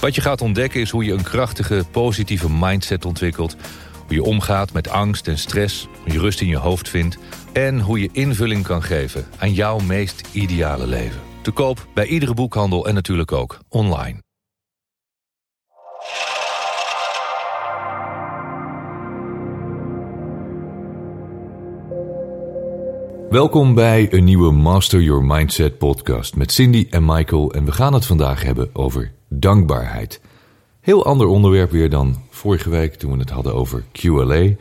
Wat je gaat ontdekken is hoe je een krachtige, positieve mindset ontwikkelt. Hoe je omgaat met angst en stress, hoe je rust in je hoofd vindt... en hoe je invulling kan geven aan jouw meest ideale leven. Te koop bij iedere boekhandel en natuurlijk ook online. Welkom bij een nieuwe Master Your Mindset podcast met Cindy en Michael. En we gaan het vandaag hebben over dankbaarheid. Heel ander onderwerp weer dan vorige week toen we het hadden over QLA.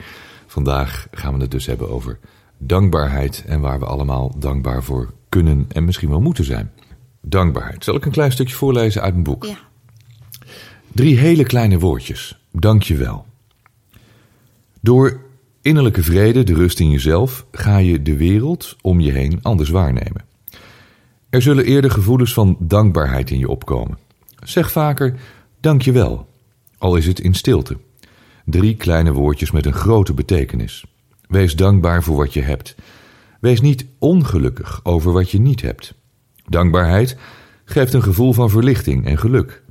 Vandaag gaan we het dus hebben over dankbaarheid en waar we allemaal dankbaar voor kunnen en misschien wel moeten zijn. Dankbaarheid. Zal ik een klein stukje voorlezen uit mijn boek? Ja. Drie hele kleine woordjes. Dank je wel. Door innerlijke vrede, de rust in jezelf, ga je de wereld om je heen anders waarnemen. Er zullen eerder gevoelens van dankbaarheid in je opkomen. Zeg vaker dank je wel, al is het in stilte. Drie kleine woordjes met een grote betekenis. Wees dankbaar voor wat je hebt. Wees niet ongelukkig over wat je niet hebt. Dankbaarheid geeft een gevoel van verlichting en geluk.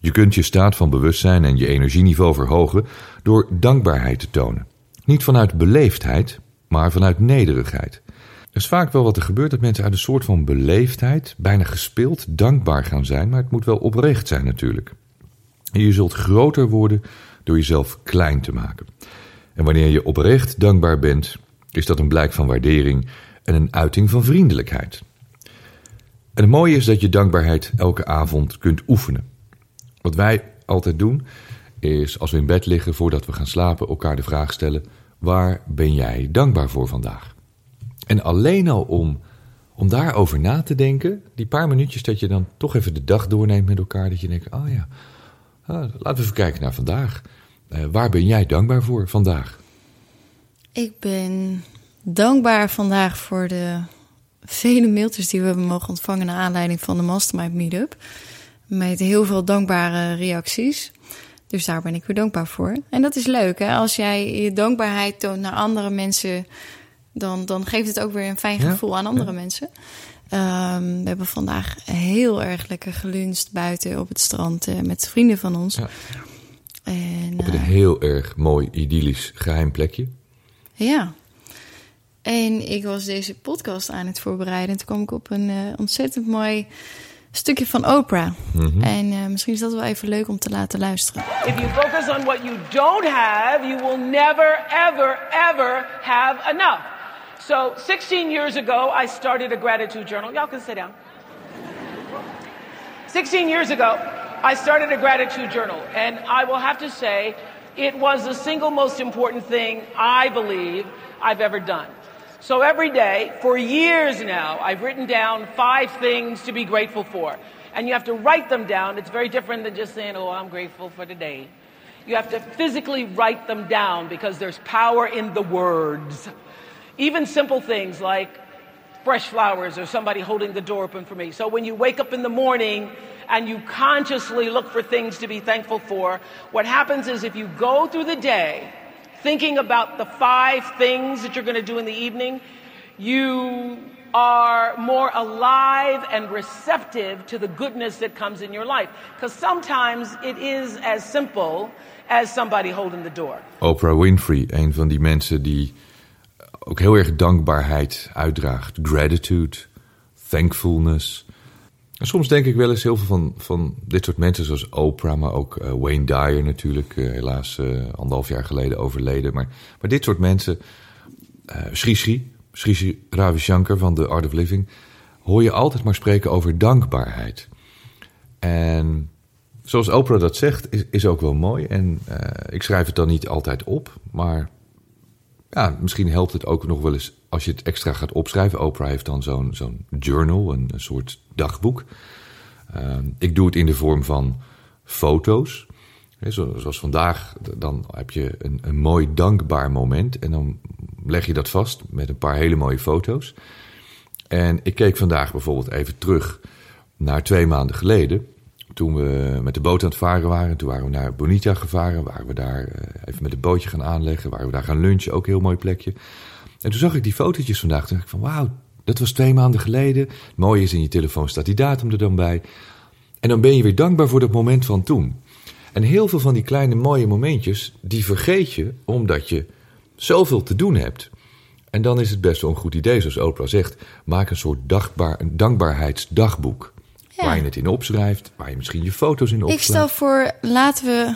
Je kunt je staat van bewustzijn en je energieniveau verhogen door dankbaarheid te tonen. Niet vanuit beleefdheid, maar vanuit nederigheid. Er is vaak wel wat er gebeurt dat mensen uit een soort van beleefdheid, bijna gespeeld, dankbaar gaan zijn, maar het moet wel oprecht zijn natuurlijk. En je zult groter worden door jezelf klein te maken. En wanneer je oprecht dankbaar bent, is dat een blijk van waardering en een uiting van vriendelijkheid. En het mooie is dat je dankbaarheid elke avond kunt oefenen. Wat wij altijd doen, is als we in bed liggen voordat we gaan slapen, elkaar de vraag stellen: waar ben jij dankbaar voor vandaag? En alleen al om, om daarover na te denken, die paar minuutjes dat je dan toch even de dag doorneemt met elkaar, dat je denkt: oh ja, ah, laten we even kijken naar vandaag. Uh, waar ben jij dankbaar voor vandaag? Ik ben dankbaar vandaag voor de vele mailtjes die we hebben mogen ontvangen naar aanleiding van de Mastermind Meetup. Met heel veel dankbare reacties. Dus daar ben ik weer dankbaar voor. En dat is leuk, hè? Als jij je dankbaarheid toont naar andere mensen, dan, dan geeft het ook weer een fijn gevoel aan andere mensen. Um, we hebben vandaag heel erg lekker geluncht buiten op het strand uh, met vrienden van ons. Ja. En, op een uh, heel erg mooi, idyllisch, geheim plekje. Ja. En ik was deze podcast aan het voorbereiden. En toen kwam ik op een uh, ontzettend mooi stukje van Oprah. Mhm. En uh, misschien is dat wel even leuk om te laten luisteren. If you focus on what you don't have, you will never, ever, ever have enough. So, 16 years ago, I started a gratitude journal. Y'all can sit down. 16 years ago, I started a gratitude journal. And I will have to say, it was the single most important thing I believe I've ever done. So every day, for years now, I've written down five things to be grateful for. And you have to write them down. It's very different than just saying, oh, I'm grateful for today. You have to physically write them down because there's power in the words. Even simple things like fresh flowers or somebody holding the door open for me. So when you wake up in the morning and you consciously look for things to be thankful for, what happens is if you go through the day thinking about the five things that you're going to do in the evening, you are more alive and receptive to the goodness that comes in your life. Because sometimes it is as simple as somebody holding the door. Oprah Winfrey, een van die mensen die ook heel erg dankbaarheid uitdraagt. Gratitude, thankfulness. En soms denk ik wel eens heel veel van, van dit soort mensen zoals Oprah, maar ook uh, Wayne Dyer natuurlijk, uh, helaas uh, anderhalf jaar geleden overleden. Maar, maar dit soort mensen, Sri Sri, Sri Sri Ravi Shankar van The Art of Living, hoor je altijd maar spreken over dankbaarheid. En zoals Oprah dat zegt, is, is ook wel mooi. En ik schrijf het dan niet altijd op, maar ja, misschien helpt het ook nog wel eens als je het extra gaat opschrijven. Oprah heeft dan zo'n zo'n journal, een, soort dagboek. Uh, ik doe het in de vorm van foto's. Zoals vandaag, dan heb je een, een mooi dankbaar moment. En dan leg je dat vast met een paar hele mooie foto's. En ik keek vandaag bijvoorbeeld even terug naar twee maanden geleden. Toen we met de boot aan het varen waren. Toen waren we naar Bonita gevaren. Waren we daar eh, even met het bootje gaan aanleggen. Waren we daar gaan lunchen. Ook een heel mooi plekje. En toen zag ik die fotootjes vandaag. Toen dacht ik van wauw, dat was twee maanden geleden. Het mooie is in je telefoon staat die datum er dan bij. En dan ben je weer dankbaar voor dat moment van toen. En heel veel van die kleine mooie momentjes, die vergeet je omdat je zoveel te doen hebt. En dan is het best wel een goed idee, zoals Oprah zegt. Maak een soort dankbaar, een dankbaarheidsdagboek. Ja. Waar je het in opschrijft, waar je misschien je foto's in Ik opschrijft. stel voor, laten we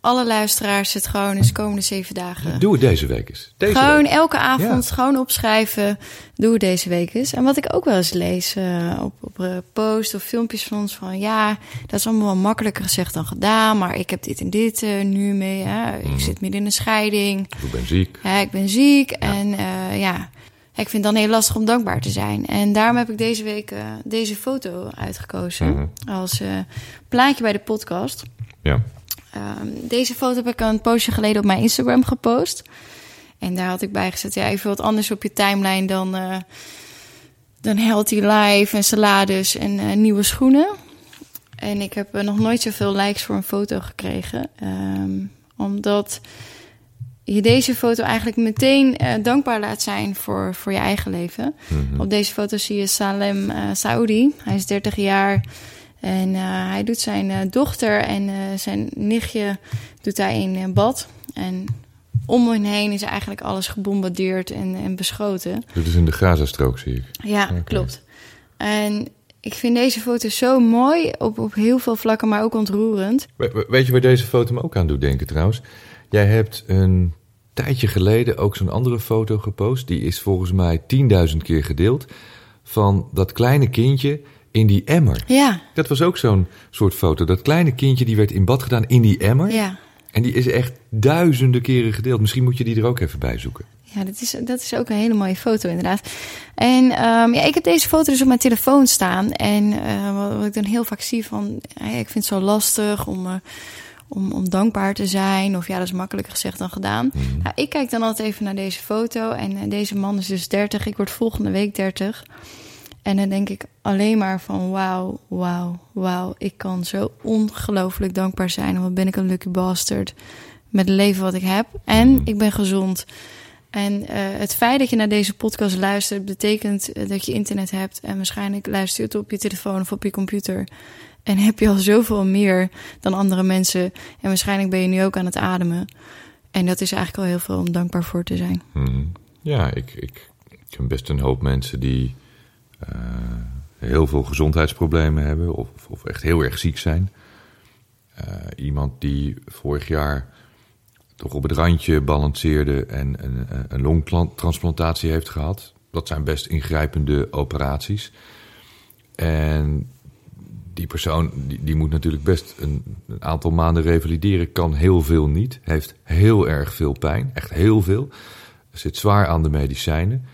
alle luisteraars het gewoon eens komende zeven dagen. Doe het deze week eens. Deze gewoon week. elke avond Ja. gewoon opschrijven. Doe het deze week eens. En wat ik ook wel eens lees eh, op, op eh, posts of filmpjes van ons van ja, dat is allemaal wel makkelijker gezegd dan gedaan. Maar ik heb dit en dit eh, nu mee. Hè. Ik zit midden in een scheiding. Ik ben ziek. Ja, ik ben ziek en ja, ik vind het dan heel lastig om dankbaar te zijn. En daarom heb ik deze week eh, deze foto uitgekozen Mhm. als eh, plaatje bij de podcast. Ja. Ehm, deze foto heb ik een poosje geleden op mijn Instagram gepost. En daar had ik bij gezet, ja, even wat anders op je timeline dan, eh, dan healthy life en salades en nieuwe schoenen. En ik heb nog nooit zoveel likes voor een foto gekregen. Ehm, omdat je deze foto eigenlijk meteen eh, dankbaar laat zijn voor, voor je eigen leven. Op deze foto zie je Salem eh, Saudi. Hij is 30 jaar en eh, hij doet zijn dochter en zijn nichtje doet hij in bad. En om hen heen is eigenlijk alles gebombardeerd en, en beschoten. Dit is in de Gazastrook, zie ik. Ja, klopt. En ik vind deze foto zo mooi op, op heel veel vlakken, maar ook ontroerend. We- we- Weet je waar deze foto me ook aan doet denken trouwens? Jij hebt een tijdje geleden ook zo'n andere foto gepost. Die is volgens mij 10.000 keer gedeeld. Van dat kleine kindje in die emmer. Ja, Dat was ook zo'n soort foto. Dat kleine kindje die werd in bad gedaan in die emmer. ja. En die is echt duizenden keren gedeeld. Misschien moet je die er ook even bij zoeken. Ja, dat is, dat is ook een hele mooie foto, inderdaad. En ehm, ja, ik heb deze foto dus op mijn telefoon staan. En eh, wat, wat ik dan heel vaak zie van... ik vind het zo lastig om, eh, om, om dankbaar te zijn. Of ja, dat is makkelijker gezegd dan gedaan. Nou, ik kijk dan altijd even naar deze foto. En eh, deze man is dus 30. Ik word volgende week 30. En dan denk ik alleen maar van wauw, wauw, wauw. Ik kan zo ongelooflijk dankbaar zijn. Wat ben ik een lucky bastard met het leven wat ik heb. En ik ben gezond. En eh, het feit dat je naar deze podcast luistert, betekent eh, dat je internet hebt. En waarschijnlijk luister je het op je telefoon of op je computer. En heb je al zoveel meer dan andere mensen. En waarschijnlijk ben je nu ook aan het ademen. En dat is eigenlijk al heel veel om dankbaar voor te zijn. Mhm. Ja, ik, ik, ik ken best een hoop mensen die eh, heel veel gezondheidsproblemen hebben of, of echt heel erg ziek zijn. Eh, iemand die vorig jaar toch op het randje balanceerde en een, een longtransplantatie heeft gehad. Dat zijn best ingrijpende operaties. En die persoon die, die moet natuurlijk best een, een aantal maanden revalideren. Kan heel veel niet. Heeft heel erg veel pijn. Echt heel veel. Zit zwaar aan de medicijnen.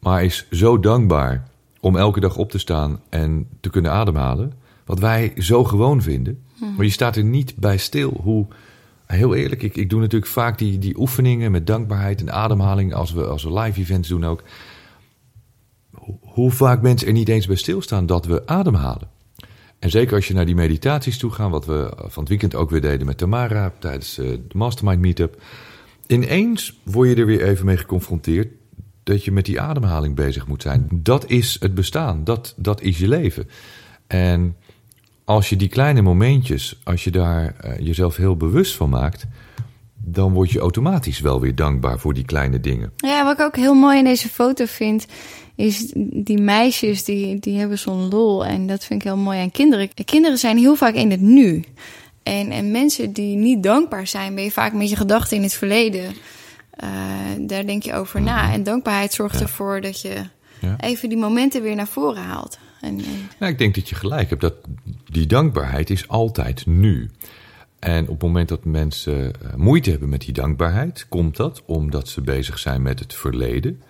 Maar is zo dankbaar om elke dag op te staan en te kunnen ademhalen. Wat wij zo gewoon vinden. Maar je staat er niet bij stil. Hoe, heel eerlijk, ik, ik doe natuurlijk vaak die, die oefeningen met dankbaarheid en ademhaling. Als we, als we live events doen ook. Hoe, hoe vaak mensen er niet eens bij stilstaan dat we ademhalen. En zeker als je naar die meditaties toe gaat, wat we van het weekend ook weer deden met Tamara tijdens eh, de Mastermind Meetup. Ineens word je er weer even mee geconfronteerd dat je met die ademhaling bezig moet zijn. Dat is het bestaan, dat, dat is je leven. En als je die kleine momentjes, als je daar eh, jezelf heel bewust van maakt, dan word je automatisch wel weer dankbaar voor die kleine dingen. Ja, wat ik ook heel mooi in deze foto vind, is die meisjes die, die hebben zo'n lol. En dat vind ik heel mooi aan kinderen. Kinderen zijn heel vaak in het nu. En, en mensen die niet dankbaar zijn, ben je vaak met je gedachten in het verleden. Uh, daar denk je over na. En dankbaarheid zorgt Ja. ervoor dat je Ja. even die momenten weer naar voren haalt. En, en Nou, ik denk dat je gelijk hebt. Dat die dankbaarheid is altijd nu. En op het moment dat mensen eh, moeite hebben met die dankbaarheid, komt dat omdat ze bezig zijn met het verleden.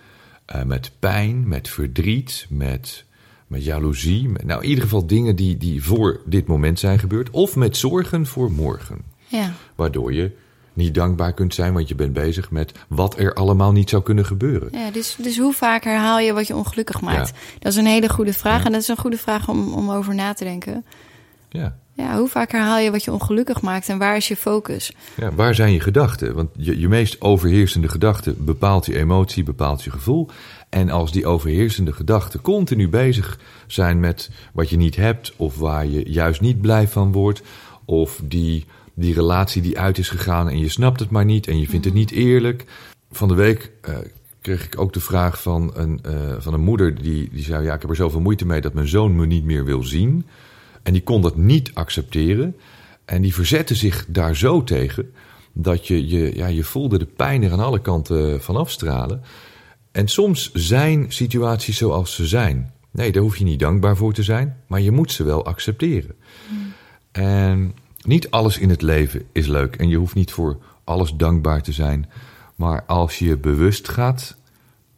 Eh, met pijn, met verdriet, met met jaloezie. Met, nou, in ieder geval dingen die, die voor dit moment zijn gebeurd. Of met zorgen voor morgen. Ja. Waardoor je niet dankbaar kunt zijn, want je bent bezig met wat er allemaal niet zou kunnen gebeuren. Ja, dus, dus hoe vaak herhaal je wat je ongelukkig maakt? Ja. Dat is een hele goede vraag. Ja. En dat is een goede vraag om, om over na te denken. Ja. Ja, hoe vaak herhaal je wat je ongelukkig maakt en waar is je focus? Ja, waar zijn je gedachten? Want je, je meest overheersende gedachte bepaalt je emotie, bepaalt je gevoel. En als die overheersende gedachten continu bezig zijn met wat je niet hebt, of waar je juist niet blij van wordt, of die, die relatie die uit is gegaan en je snapt het maar niet en je vindt het niet eerlijk. Van de week eh, kreeg ik ook de vraag van een, eh, van een moeder die, die zei: Ja, ik heb er zoveel moeite mee dat mijn zoon me niet meer wil zien. En die kon dat niet accepteren. En die verzette zich daar zo tegen dat je, je, ja, je voelde de pijn er aan alle kanten van afstralen. En soms zijn situaties zoals ze zijn. Nee, daar hoef je niet dankbaar voor te zijn, maar je moet ze wel accepteren. En niet alles in het leven is leuk en je hoeft niet voor alles dankbaar te zijn. Maar als je bewust gaat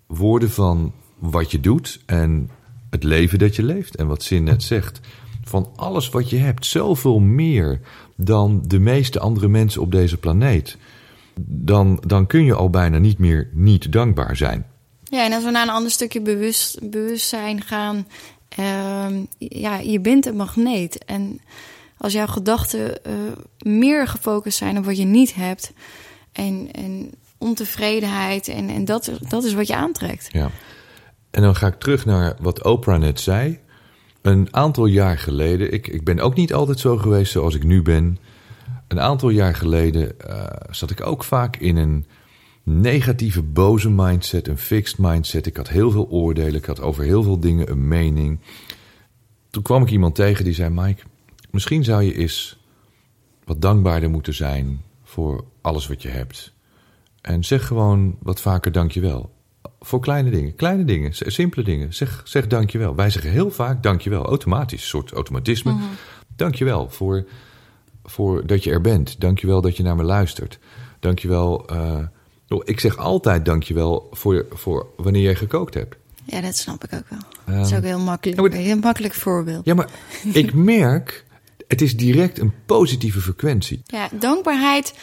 worden van wat je doet en het leven dat je leeft en wat Zin net zegt, van alles wat je hebt, zoveel meer dan de meeste andere mensen op deze planeet, dan, dan kun je al bijna niet meer niet dankbaar zijn. Ja, en als we naar een ander stukje bewust, bewustzijn gaan, ehm, ja, je bent een magneet. En als jouw gedachten eh, meer gefocust zijn op wat je niet hebt en, en ontevredenheid, en, en dat, dat is wat je aantrekt. Ja. En dan ga ik terug naar wat Oprah net zei. Een aantal jaar geleden, ik, ik ben ook niet altijd zo geweest zoals ik nu ben. Een aantal jaar geleden eh, zat ik ook vaak in een negatieve, boze mindset, een fixed mindset. Ik had heel veel oordelen, ik had over heel veel dingen een mening. Toen kwam ik iemand tegen die zei: Mike, misschien zou je eens wat dankbaarder moeten zijn voor alles wat je hebt. En zeg gewoon wat vaker dankjewel. Voor kleine dingen, kleine dingen, simpele dingen. Zeg, zeg dankjewel. Wij zeggen heel vaak dankjewel, automatisch, een soort automatisme. Dankjewel voor, voor dat je er bent. Dankjewel dat je naar me luistert. Dankjewel. eh oh, ik zeg altijd dankjewel voor, voor wanneer jij gekookt hebt. Ja, dat snap ik ook wel. dat is ook heel makkelijk. ja, maar- een heel makkelijk voorbeeld. Ja, maar ik merk, het is direct een positieve frequentie. Ja, dankbaarheid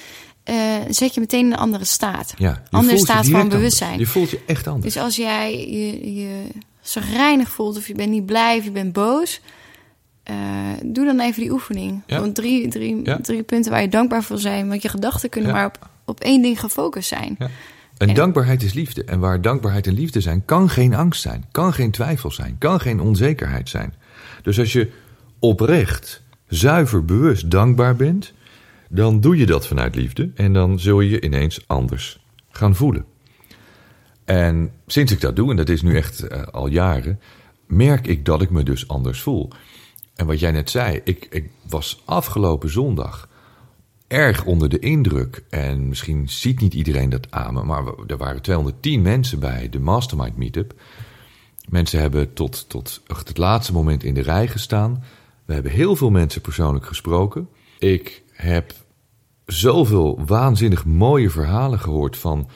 eh, zet je meteen in een andere staat. Ja, andere staat van anders. bewustzijn. Je voelt je echt anders. Dus als jij je, je zagrijnig voelt of je bent niet blij of je bent boos... eh, doe dan even die oefening. Ja. Gewoon drie, drie, Ja. drie punten waar je dankbaar voor zijn. Want je gedachten kunnen Ja. maar op, op één ding gefocust zijn. Ja. En En- dankbaarheid is liefde. En waar dankbaarheid en liefde zijn, kan geen angst zijn, kan geen twijfel zijn, kan geen onzekerheid zijn. Dus als je oprecht, zuiver, bewust dankbaar bent, dan doe je dat vanuit liefde en dan zul je je ineens anders gaan voelen. En sinds ik dat doe, en dat is nu echt eh, al jaren, merk ik dat ik me dus anders voel. En wat jij net zei, ik, ik was afgelopen zondag erg onder de indruk. En misschien ziet niet iedereen dat aan me, maar er waren 210 mensen bij de Mastermind Meetup. Mensen hebben tot, tot het laatste moment in de rij gestaan. We hebben heel veel mensen persoonlijk gesproken. Ik heb zoveel waanzinnig mooie verhalen gehoord van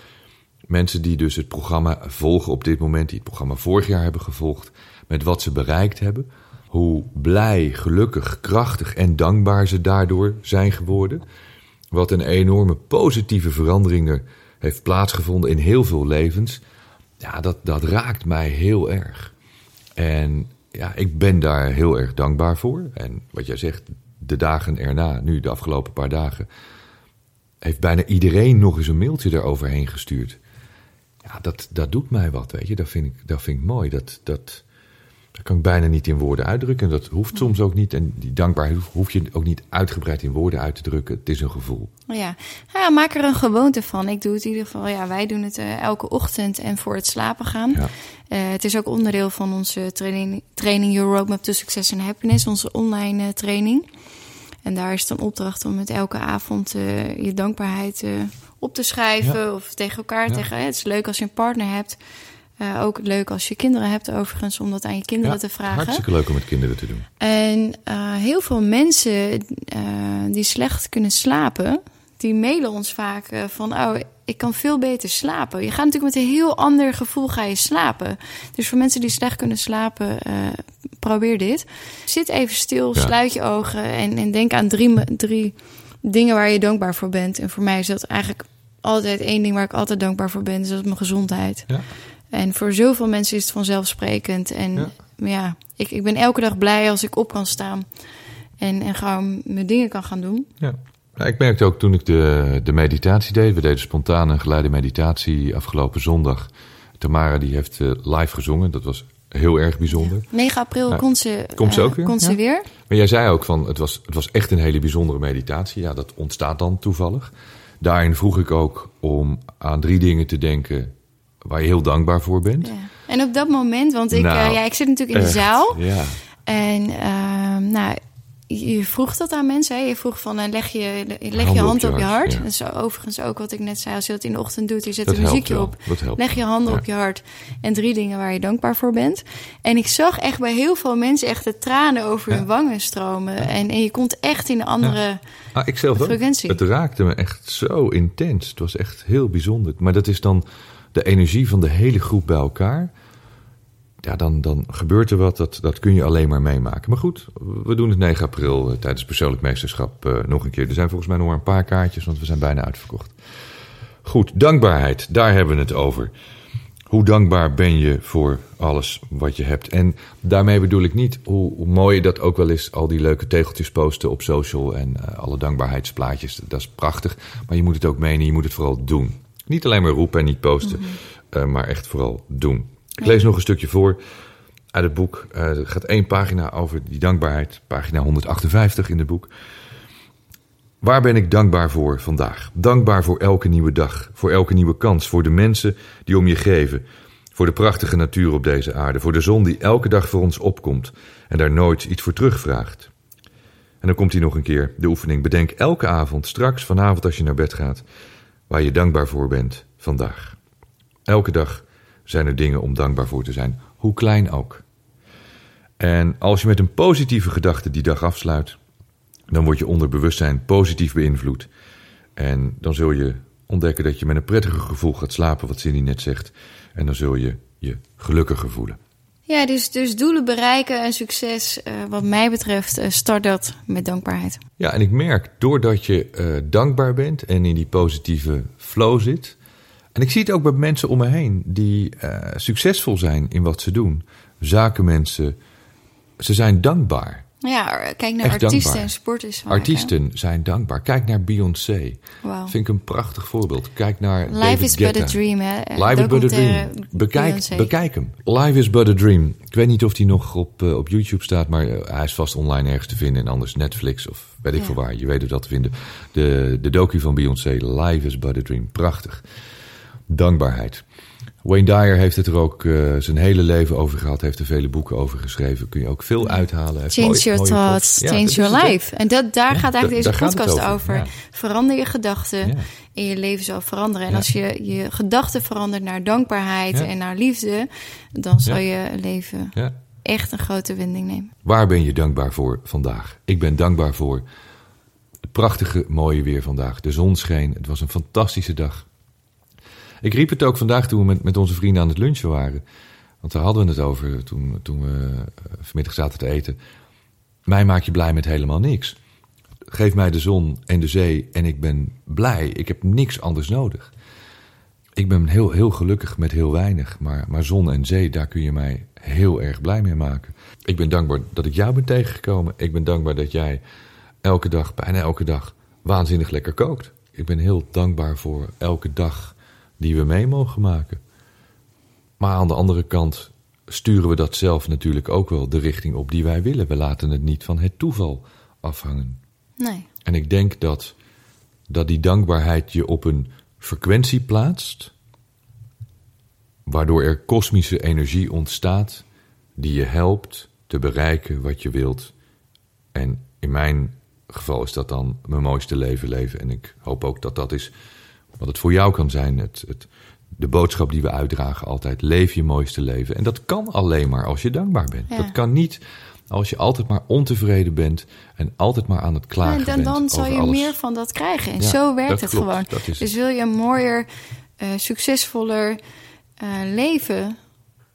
mensen die dus het programma volgen op dit moment, die het programma vorig jaar hebben gevolgd, met wat ze bereikt hebben. Hoe blij, gelukkig, krachtig en dankbaar ze daardoor zijn geworden. Wat een enorme positieve verandering er heeft plaatsgevonden in heel veel levens. Ja, dat, dat raakt mij heel erg. En ja, ik ben daar heel erg dankbaar voor. En wat jij zegt, de dagen erna, nu de afgelopen paar dagen, heeft bijna iedereen nog eens een mailtje eroverheen gestuurd. Ja, dat, dat doet mij wat, weet je. Dat vind ik, dat vind ik mooi. Dat, dat, dat kan ik bijna niet in woorden uitdrukken. Dat hoeft soms ook niet. En die dankbaarheid hoef- je ook niet uitgebreid in woorden uit te drukken. Het is een gevoel. Ja. ja, maak er een gewoonte van. Ik doe het in ieder geval, ja, wij doen het eh, elke ochtend en voor het slapen gaan. Ja. Eh, het is ook onderdeel van onze training, training Your Roadmap to Success and Happiness, onze online eh, training. En daar is het een opdracht om met elke avond je dankbaarheid op te schrijven Ja. of tegen elkaar. Ja. Tegen, het is leuk als je een partner hebt. Eh, ook leuk als je kinderen hebt overigens, om dat aan je kinderen Ja, te vragen. Hartstikke leuk om met kinderen te doen. En eh, heel veel mensen eh, die slecht kunnen slapen, die mailen ons vaak van... oh, ik kan veel beter slapen. Je gaat natuurlijk met een heel ander gevoel ga je slapen. Dus voor mensen die slecht kunnen slapen, probeer dit. Zit even stil, Ja. sluit je ogen en, en denk aan drie, drie dingen waar je dankbaar voor bent. En voor mij is dat eigenlijk altijd één ding waar ik altijd dankbaar voor ben. Dus dat is mijn gezondheid. Ja. En voor zoveel mensen is het vanzelfsprekend. En Ja. ja, ik, ik ben elke dag blij als ik op kan staan. En, en gewoon mijn dingen kan gaan doen. Ja. Nou, ik merkte ook toen ik de, de meditatie deed. We deden spontaan een geleide meditatie afgelopen zondag. Tamara die heeft eh, live gezongen. Dat was heel erg bijzonder. 9 april komt ze, Komt ze eh, ook weer? Komt ze Ja. weer. Maar jij zei ook van het was, het was echt een hele bijzondere meditatie. Ja, dat ontstaat dan toevallig. Daarin vroeg ik ook om aan drie dingen te denken waar je heel dankbaar voor bent. Ja. En op dat moment, want ik, Nou, eh, ja, ik zit natuurlijk in de Echt, zaal. Ja. En ehm, nou, je vroeg dat aan mensen. Hè? Je vroeg van, eh, leg je, leg je hand op je hart. ja. Dat is overigens ook wat ik net zei. Als je dat in de ochtend doet, je zet Dat een muziekje op. Leg je handen Ja. op je hart. En drie dingen waar je dankbaar voor bent. En ik zag echt bij heel veel mensen echt de tranen over Ja. hun wangen stromen. En, en je komt echt in een andere... Ah, ik zelf ook. Frequentie. Het raakte me echt zo intens. Het was echt heel bijzonder. Maar dat is dan de energie van de hele groep bij elkaar. Ja, dan, dan gebeurt er wat. Dat, dat kun je alleen maar meemaken. Maar goed, we doen het 9 april eh, tijdens persoonlijk meesterschap eh, nog een keer. Er zijn volgens mij nog maar een paar kaartjes, want we zijn bijna uitverkocht. Goed, dankbaarheid. Daar hebben we het over. Hoe dankbaar ben je voor alles wat je hebt? En daarmee bedoel ik niet hoe, hoe mooi dat ook wel is, al die leuke tegeltjes posten op social en eh, alle dankbaarheidsplaatjes. Dat is prachtig, maar je moet het ook menen, je moet het vooral doen. Niet alleen maar roepen en niet posten, eh, maar echt vooral doen. Ik lees nog een stukje voor uit het boek. Eh, er gaat één pagina over die dankbaarheid, pagina 158 in het boek. Waar ben ik dankbaar voor vandaag? Dankbaar voor elke nieuwe dag, voor elke nieuwe kans, voor de mensen die om je geven, voor de prachtige natuur op deze aarde, voor de zon die elke dag voor ons opkomt en daar nooit iets voor terugvraagt. En dan komt hij nog een keer, de oefening. Bedenk elke avond, straks vanavond als je naar bed gaat, waar je dankbaar voor bent vandaag. Elke dag zijn er dingen om dankbaar voor te zijn, hoe klein ook. En als je met een positieve gedachte die dag afsluit, dan wordt je onderbewustzijn positief beïnvloed. En dan zul je ontdekken dat je met een prettiger gevoel gaat slapen, wat Cindy net zegt. En dan zul je je gelukkiger voelen. Ja, dus, dus doelen bereiken en succes, eh, wat mij betreft, eh, start dat met dankbaarheid. Ja, en ik merk doordat je eh, dankbaar bent en in die positieve flow zit. En ik zie het ook bij mensen om me heen die succesvol zijn in wat ze doen. Zakenmensen, ze zijn dankbaar. Ja, kijk naar Echt artiesten dankbaar. en sporters. Artiesten zijn dankbaar. Kijk naar Beyoncé. Wauw. Vind ik een prachtig voorbeeld. Kijk naar Life David is but a dream, hè? Live is but a dream. Bekijk, Beyoncé. bekijk hem. Live is but a dream. Ik weet niet of die nog op, eh, op YouTube staat, maar eh, hij is vast online ergens te vinden. En anders Netflix of weet ik Ja. veel waar. Je weet hoe dat te vinden. De, de docu van Beyoncé, Live is but a dream. Prachtig. Dankbaarheid. Wayne Dyer heeft het er ook eh, zijn hele leven over gehad. Heeft er vele boeken over geschreven. Kun je ook veel uithalen. Heeft Change mooie- your mooie thoughts. Ja, change your life. En dat, daar Ja, gaat da- eigenlijk deze podcast over, over. ja. Verander je gedachten en je leven zal veranderen. En als je je gedachten verandert naar dankbaarheid en naar liefde, dan zal je leven echt een grote wending nemen. Waar ben je dankbaar voor vandaag? Ik ben dankbaar voor het prachtige, mooie weer vandaag. De zon scheen. Het was een fantastische dag. Ik riep het ook vandaag toen we met, onze vrienden aan het lunchen waren. Want daar hadden we het over toen, toen we eh, vanmiddag zaten te eten. Mij maak je blij met helemaal niks. Geef mij de zon en de zee en ik ben blij. Ik heb niks anders nodig. Ik ben heel, heel gelukkig met heel weinig. Maar, maar zon en zee, daar kun je mij heel erg blij mee maken. Ik ben dankbaar dat ik jou ben tegengekomen. Ik ben dankbaar dat jij elke dag, bijna elke dag, waanzinnig lekker kookt. Ik ben heel dankbaar voor elke dag die we mee mogen maken. Maar aan de andere kant sturen we dat zelf natuurlijk ook wel de richting op die wij willen. We laten het niet van het toeval afhangen. Nee. En ik denk dat, dat die dankbaarheid je op een frequentie plaatst, waardoor er kosmische energie ontstaat die je helpt te bereiken wat je wilt. En in mijn geval is dat dan mijn mooiste leven leven. En ik hoop ook dat dat is wat het voor jou kan zijn. Het, het, de boodschap die we uitdragen altijd, leef je mooiste leven. En dat kan alleen maar als je dankbaar bent. Ja. Dat kan niet Als je altijd maar ontevreden bent en altijd maar aan het klagen en dan, bent dan zal je alles. meer van dat krijgen. En Ja, zo werkt het klopt, gewoon. dus het. wil je een mooier, eh, succesvoller eh, leven,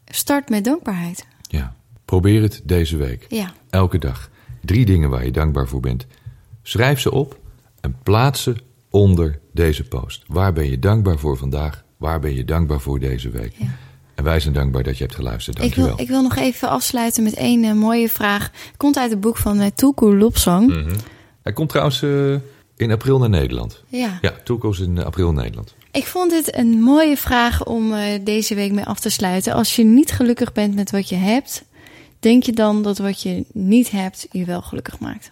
start met dankbaarheid. Ja, probeer het deze week. Ja. Elke dag. Drie dingen waar je dankbaar voor bent. Schrijf ze op en plaats ze onder deze post. Waar ben je dankbaar voor vandaag? Waar ben je dankbaar voor deze week? Ja. En wij zijn dankbaar dat je hebt geluisterd. Ik Dankjewel. wil, ik wil nog even afsluiten met één eh, mooie vraag. Komt uit het boek van uh, Tulku Lopsang. Mhm. Hij komt trouwens eh, in april naar Nederland. Ja. Ja, is in eh, april in Nederland. Ik vond dit een mooie vraag om eh, deze week mee af te sluiten. Als je niet gelukkig bent met wat je hebt, denk je dan dat wat je niet hebt je wel gelukkig maakt?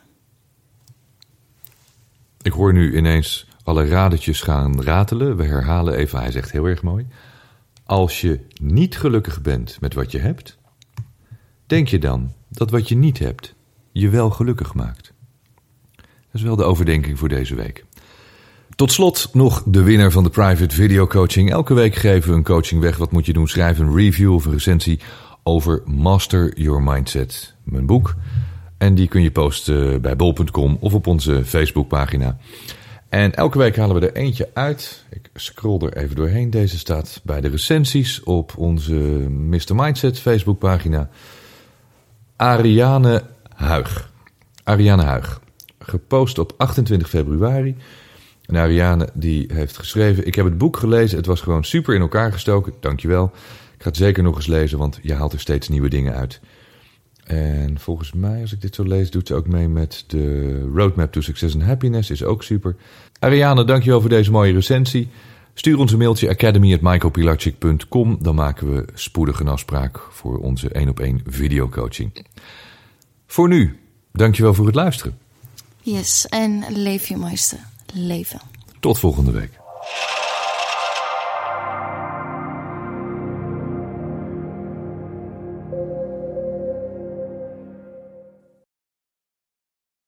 Ik hoor nu ineens alle radertjes gaan ratelen. We herhalen even, hij zegt heel erg mooi. Als je niet gelukkig bent met wat je hebt, denk je dan dat wat je niet hebt je wel gelukkig maakt. Dat is wel de overdenking voor deze week. Tot slot nog de winnaar van de private video coaching. Elke week geven we een coaching weg. Wat moet je doen? Schrijf een review of een recensie over Master Your Mindset, mijn boek. En die kun je posten bij bol.com of op onze Facebookpagina. En elke week halen we er eentje uit. Ik scroll er even doorheen. Deze staat bij de recensies op onze Mr. Mindset Facebookpagina. Ariane Huig. Ariane Huig. Gepost op 28 februari. En Ariane die heeft geschreven... Ik heb het boek gelezen. Het was gewoon super in elkaar gestoken. Dankjewel. Ik ga het zeker nog eens lezen, want je haalt er steeds nieuwe dingen uit. En volgens mij, als ik dit zo lees, doet ze ook mee met de Roadmap to Success and Happiness. Is ook super. Ariane, dankjewel voor deze mooie recensie. Stuur ons een mailtje academy.michaelpilarchik.com. Dan maken we spoedig een afspraak voor onze 1 op 1 videocoaching. Voor nu, dankjewel voor het luisteren. Yes, en leef je mooiste leven. Tot volgende week.